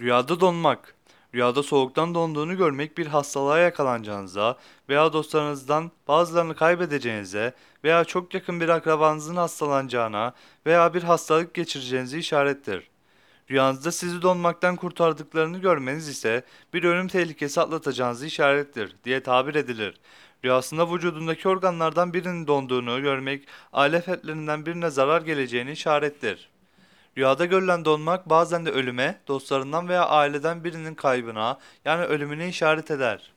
Rüyada donmak. Rüyada soğuktan donduğunu görmek bir hastalığa yakalanacağınıza veya dostlarınızdan bazılarını kaybedeceğinize veya çok yakın bir akrabanızın hastalanacağına veya bir hastalık geçireceğinizi işarettir. Rüyanızda sizi donmaktan kurtardıklarını görmeniz ise bir ölüm tehlikesi atlatacağınızı işarettir diye tabir edilir. Rüyasında vücudundaki organlardan birinin donduğunu görmek aile fertlerinden birine zarar geleceğini işarettir. Rüyada görülen donmak bazen de ölüme, dostlarından veya aileden birinin kaybına yani ölümüne işaret eder.